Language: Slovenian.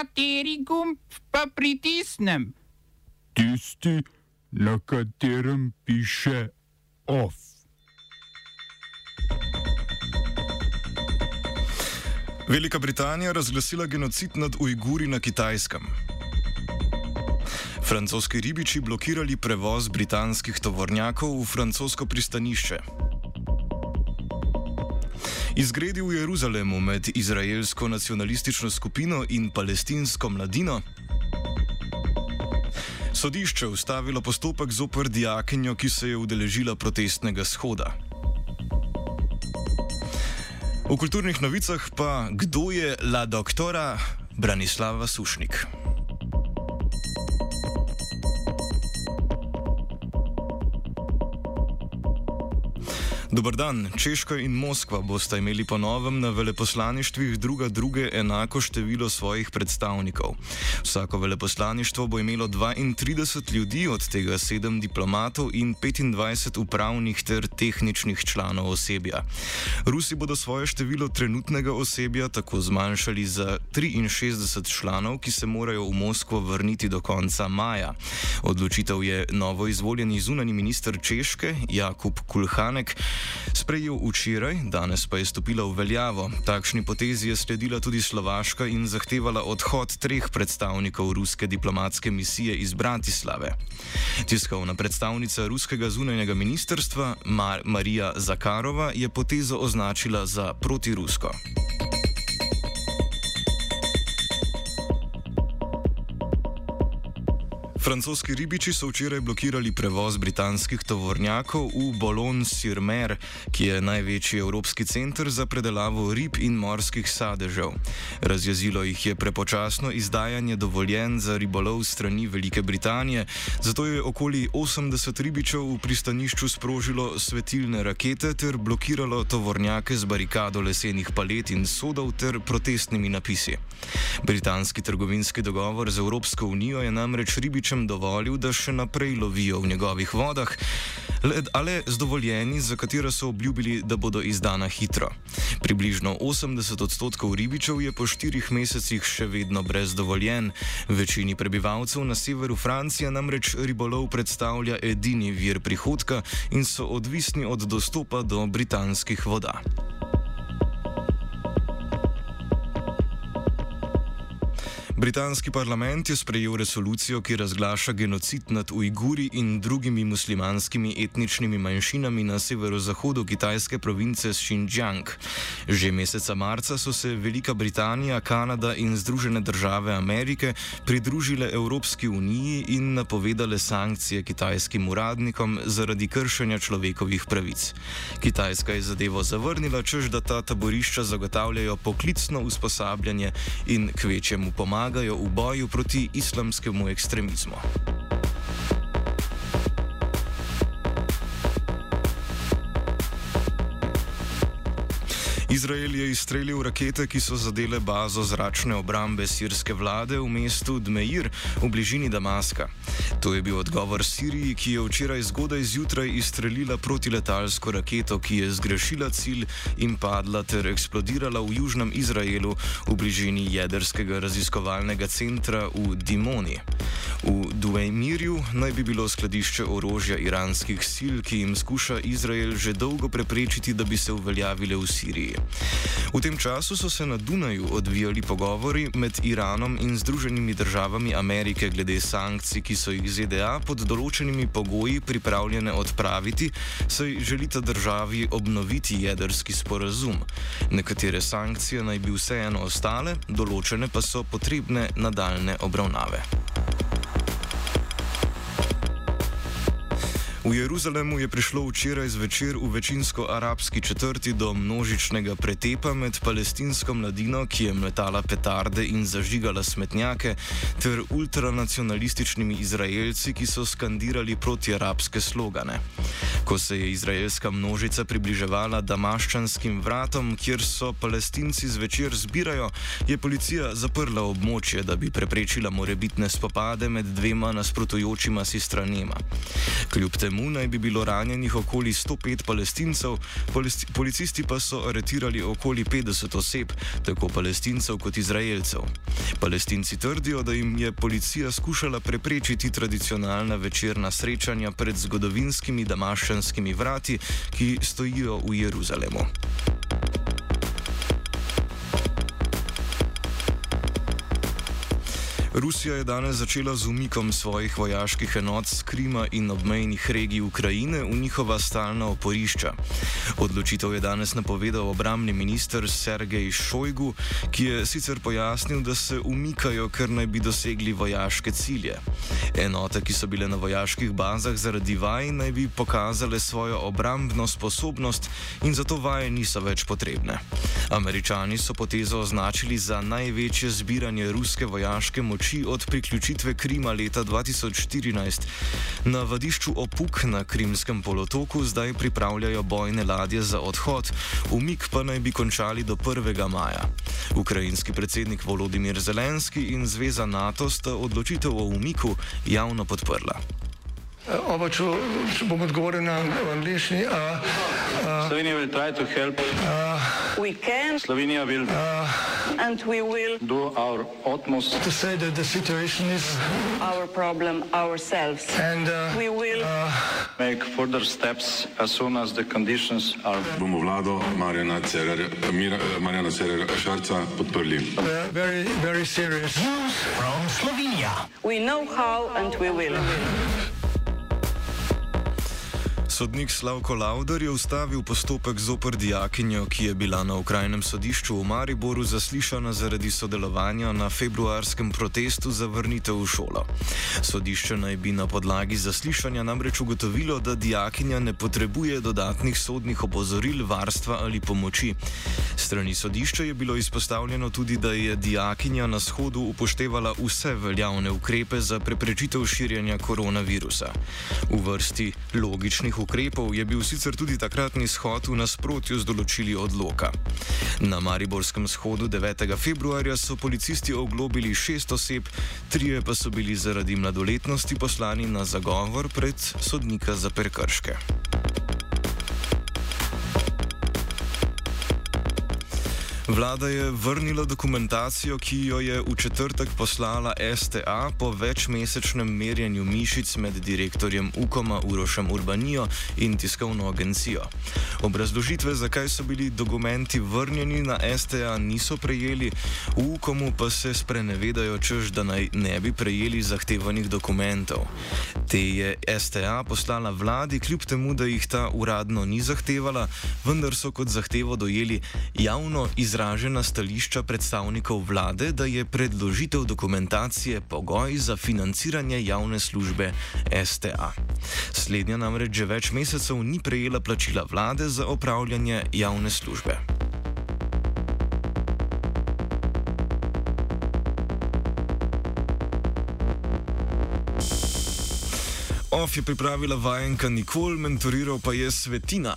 Kateri gumb pa pritisnem? Tisti, na katerem piše OF. Velika Britanija razglasila genocid nad Ujguri na Kitajskem. Francoski ribiči blokirali prevoz britanskih tovornjakov v francosko pristanišče. Izgredi v Jeruzalemu med izraelsko nacionalistično skupino in palestinsko mladino. Sodišče ustavilo postopek zoper dijakinjo, ki se je udeležila protestnega shoda. V kulturnih novicah pa kdo je la doktora Branislava Sušnik. Dobr dan. Češka in Moskva bosta imeli po novem na veleposlaništvih druga druge enako število svojih predstavnikov. Vsako veleposlaništvo bo imelo 32 ljudi, od tega 7 diplomatov in 25 upravnih ter tehničnih članov osebja. Rusi bodo svoje število trenutnega osebja tako zmanjšali za 63 članov, ki se morajo v Moskvo vrniti do konca maja. Odločitev je novo izvoljeni zunani minister Češke Jakub Kulhanek sprejel včeraj, danes pa je stopila v veljavo. Takšni potezi je sledila tudi Slovaška in zahtevala odhod treh predstavnikov ruske diplomatske misije iz Bratislave. Tiskovna predstavnica ruskega zunanjega ministrstva Mar Marija Zakarova je potezo označila za protirusko. Francoski ribiči so včeraj blokirali prevoz britanskih tovornjakov v Boulogne-sur-Mer, ki je največji evropski center za predelavo rib in morskih sadežev. Razjezilo jih je prepočasno izdajanje dovoljen za ribolov strani Velike Britanije, zato je okoli 80 ribičev v pristanišču sprožilo svetilne rakete ter blokiralo tovornjake z barikado lesenih palet in sodov ter protestnimi napisi. Britanski trgovinski dogovor z Evropsko unijo je namreč ribič ribičem dovolil, da še naprej lovijo v njegovih vodah, le z dovoljeni, za katera so obljubili, da bodo izdana hitro. Približno 80 odstotkov ribičev je po štirih mesecih še vedno brez dovoljen. Večini prebivalcev na severu Francije namreč ribolov predstavlja edini vir prihodka in so odvisni od dostopa do britanskih voda. Britanski parlament je sprejel resolucijo, ki razglaša genocid nad Ujguri in drugimi muslimanskimi etničnimi manjšinami na severozahodu kitajske province Xinjiang. Že meseca marca so se Velika Britanija, Kanada in Združene države Amerike pridružile Evropski uniji in napovedale sankcije kitajskim uradnikom zaradi kršenja človekovih pravic. Kitajska je zadevo zavrnila, čež da ta taborišča zagotavljajo poklicno usposabljanje in k večjemu pomagajo v boju proti islamskemu ekstremizmu. Izrael je izstrelil rakete, ki so zadele bazo zračne obrambe sirske vlade v mestu Dmeir v bližini Damaska. To je bil odgovor Siriji, ki je včeraj zgodaj zjutraj izstrelila protiletalsko raketo, ki je zgrešila cilj in padla ter eksplodirala v južnem Izraelu v bližini jedrskega raziskovalnega centra v Dimoni. V Duejmirju naj bi bilo skladišče orožja iranskih sil, ki jim skuša Izrael že dolgo preprečiti, da bi se uveljavile v Siriji. V tem času so se na Dunaju odvijali pogovori med Iranom in Združenimi državami Amerike glede sankcij, ki so jih ZDA pod določenimi pogoji pripravljene odpraviti, saj želita državi obnoviti jedrski sporazum. Nekatere sankcije naj bi vseeno ostale, določene pa so potrebne nadaljne obravnave. V Jeruzalemu je prišlo včeraj zvečer v večinsko arabski četrti do množičnega pretepa med palestinsko mladino, ki je metala petarde in zažigala smetnjake, ter ultranacionalističnimi Izraelci, ki so skandirali protiarabske slogane. Ko se je izraelska množica približevala damaščanskim vratom, kjer so palestinci zvečer zbirajo, je policija zaprla območje, da bi preprečila morebitne spopade med dvema nasprotujočima si stranema. Kljub temu temu naj bi bilo ranjenih okoli 105 palestincev, policisti pa so aretirali okoli 50 oseb, tako palestincev kot izraelcev. Palestinci trdijo, da jim je policija skušala preprečiti tradicionalna večerna srečanja pred zgodovinskimi damaščanskimi vrati, ki stojijo v Jeruzalemu. Rusija je danes začela z umikom svojih vojaških enot z Krima in obmejnih regij Ukrajine v njihova stalna oporišča. Odločitev je danes napovedal obramni minister Sergej Šojgu, ki je sicer pojasnil, da se umikajo, ker naj bi dosegli vojaške cilje. Enote, ki so bile na vojaških bazah zaradi vaj, naj bi pokazale svojo obrambno sposobnost in zato vaje niso več potrebne. Američani so potezo označili za največje zbiranje ruske vojaške moči moči od priključitve Krima leta 2014. Na vadišču Opuk na Krimskem polotoku zdaj pripravljajo bojne ladje za odhod, umik pa naj bi končali do 1. maja. Ukrajinski predsednik Volodimir Zelenski in Zveza NATO sta odločitev o umiku javno podprla. Oba, če, če bom odgovoril na angliški. Slovenija bo poskušala pomagati. Slovenija bo naredila naš utmost, da bo rekla, da je situacija naš problem, naš sebe. In bomo naredili nadaljnje korake, as soon as the conditions are. Bomo vlado Marjana Cererera Šarca podprli. Very, very serious. News from Slovenija. We know how and we will. Sodnik Slavko Lauder je ustavil postopek zoper dijakinjo, ki je bila na okrajnem sodišču v Mariboru zaslišana zaradi sodelovanja na februarskem protestu za vrnitev v šolo. Sodišče naj bi na podlagi zaslišanja namreč ugotovilo, da dijakinja ne potrebuje dodatnih sodnih opozoril, varstva ali pomoči. Strani sodišča je bilo izpostavljeno tudi, da je dijakinja na shodu upoštevala vse veljavne ukrepe za preprečitev širjenja koronavirusa. V vrsti logičnih ukrepov ukrepov je bil sicer tudi takratni shod v nasprotju z določili odloka. Na Mariborskem shodu 9. februarja so policisti oglobili šest oseb, trije pa so bili zaradi mladoletnosti poslani na zagovor pred sodnika za prekrške. Vlada je vrnila dokumentacijo, ki jo je v četrtek poslala STA po večmesečnem merjenju mišic med direktorjem UKOM-a Urošem Urbanijo in tiskovno agencijo. Obrazložitve, zakaj so bili dokumenti vrnjeni na STA, niso prejeli, v UKOM-u pa se sprenevedajo, čež da naj ne bi prejeli zahtevanih dokumentov. Te je STA poslala vladi, kljub temu, da jih ta uradno ni zahtevala, vendar so kot zahtevo dojeli javno izražanje izražena stališča predstavnikov vlade, da je predložitev dokumentacije pogoj za financiranje javne službe STA. Slednja namreč že več mesecev ni prejela plačila vlade za opravljanje javne službe. OF je pripravila vajenka Nikol, mentoriral pa je Svetina.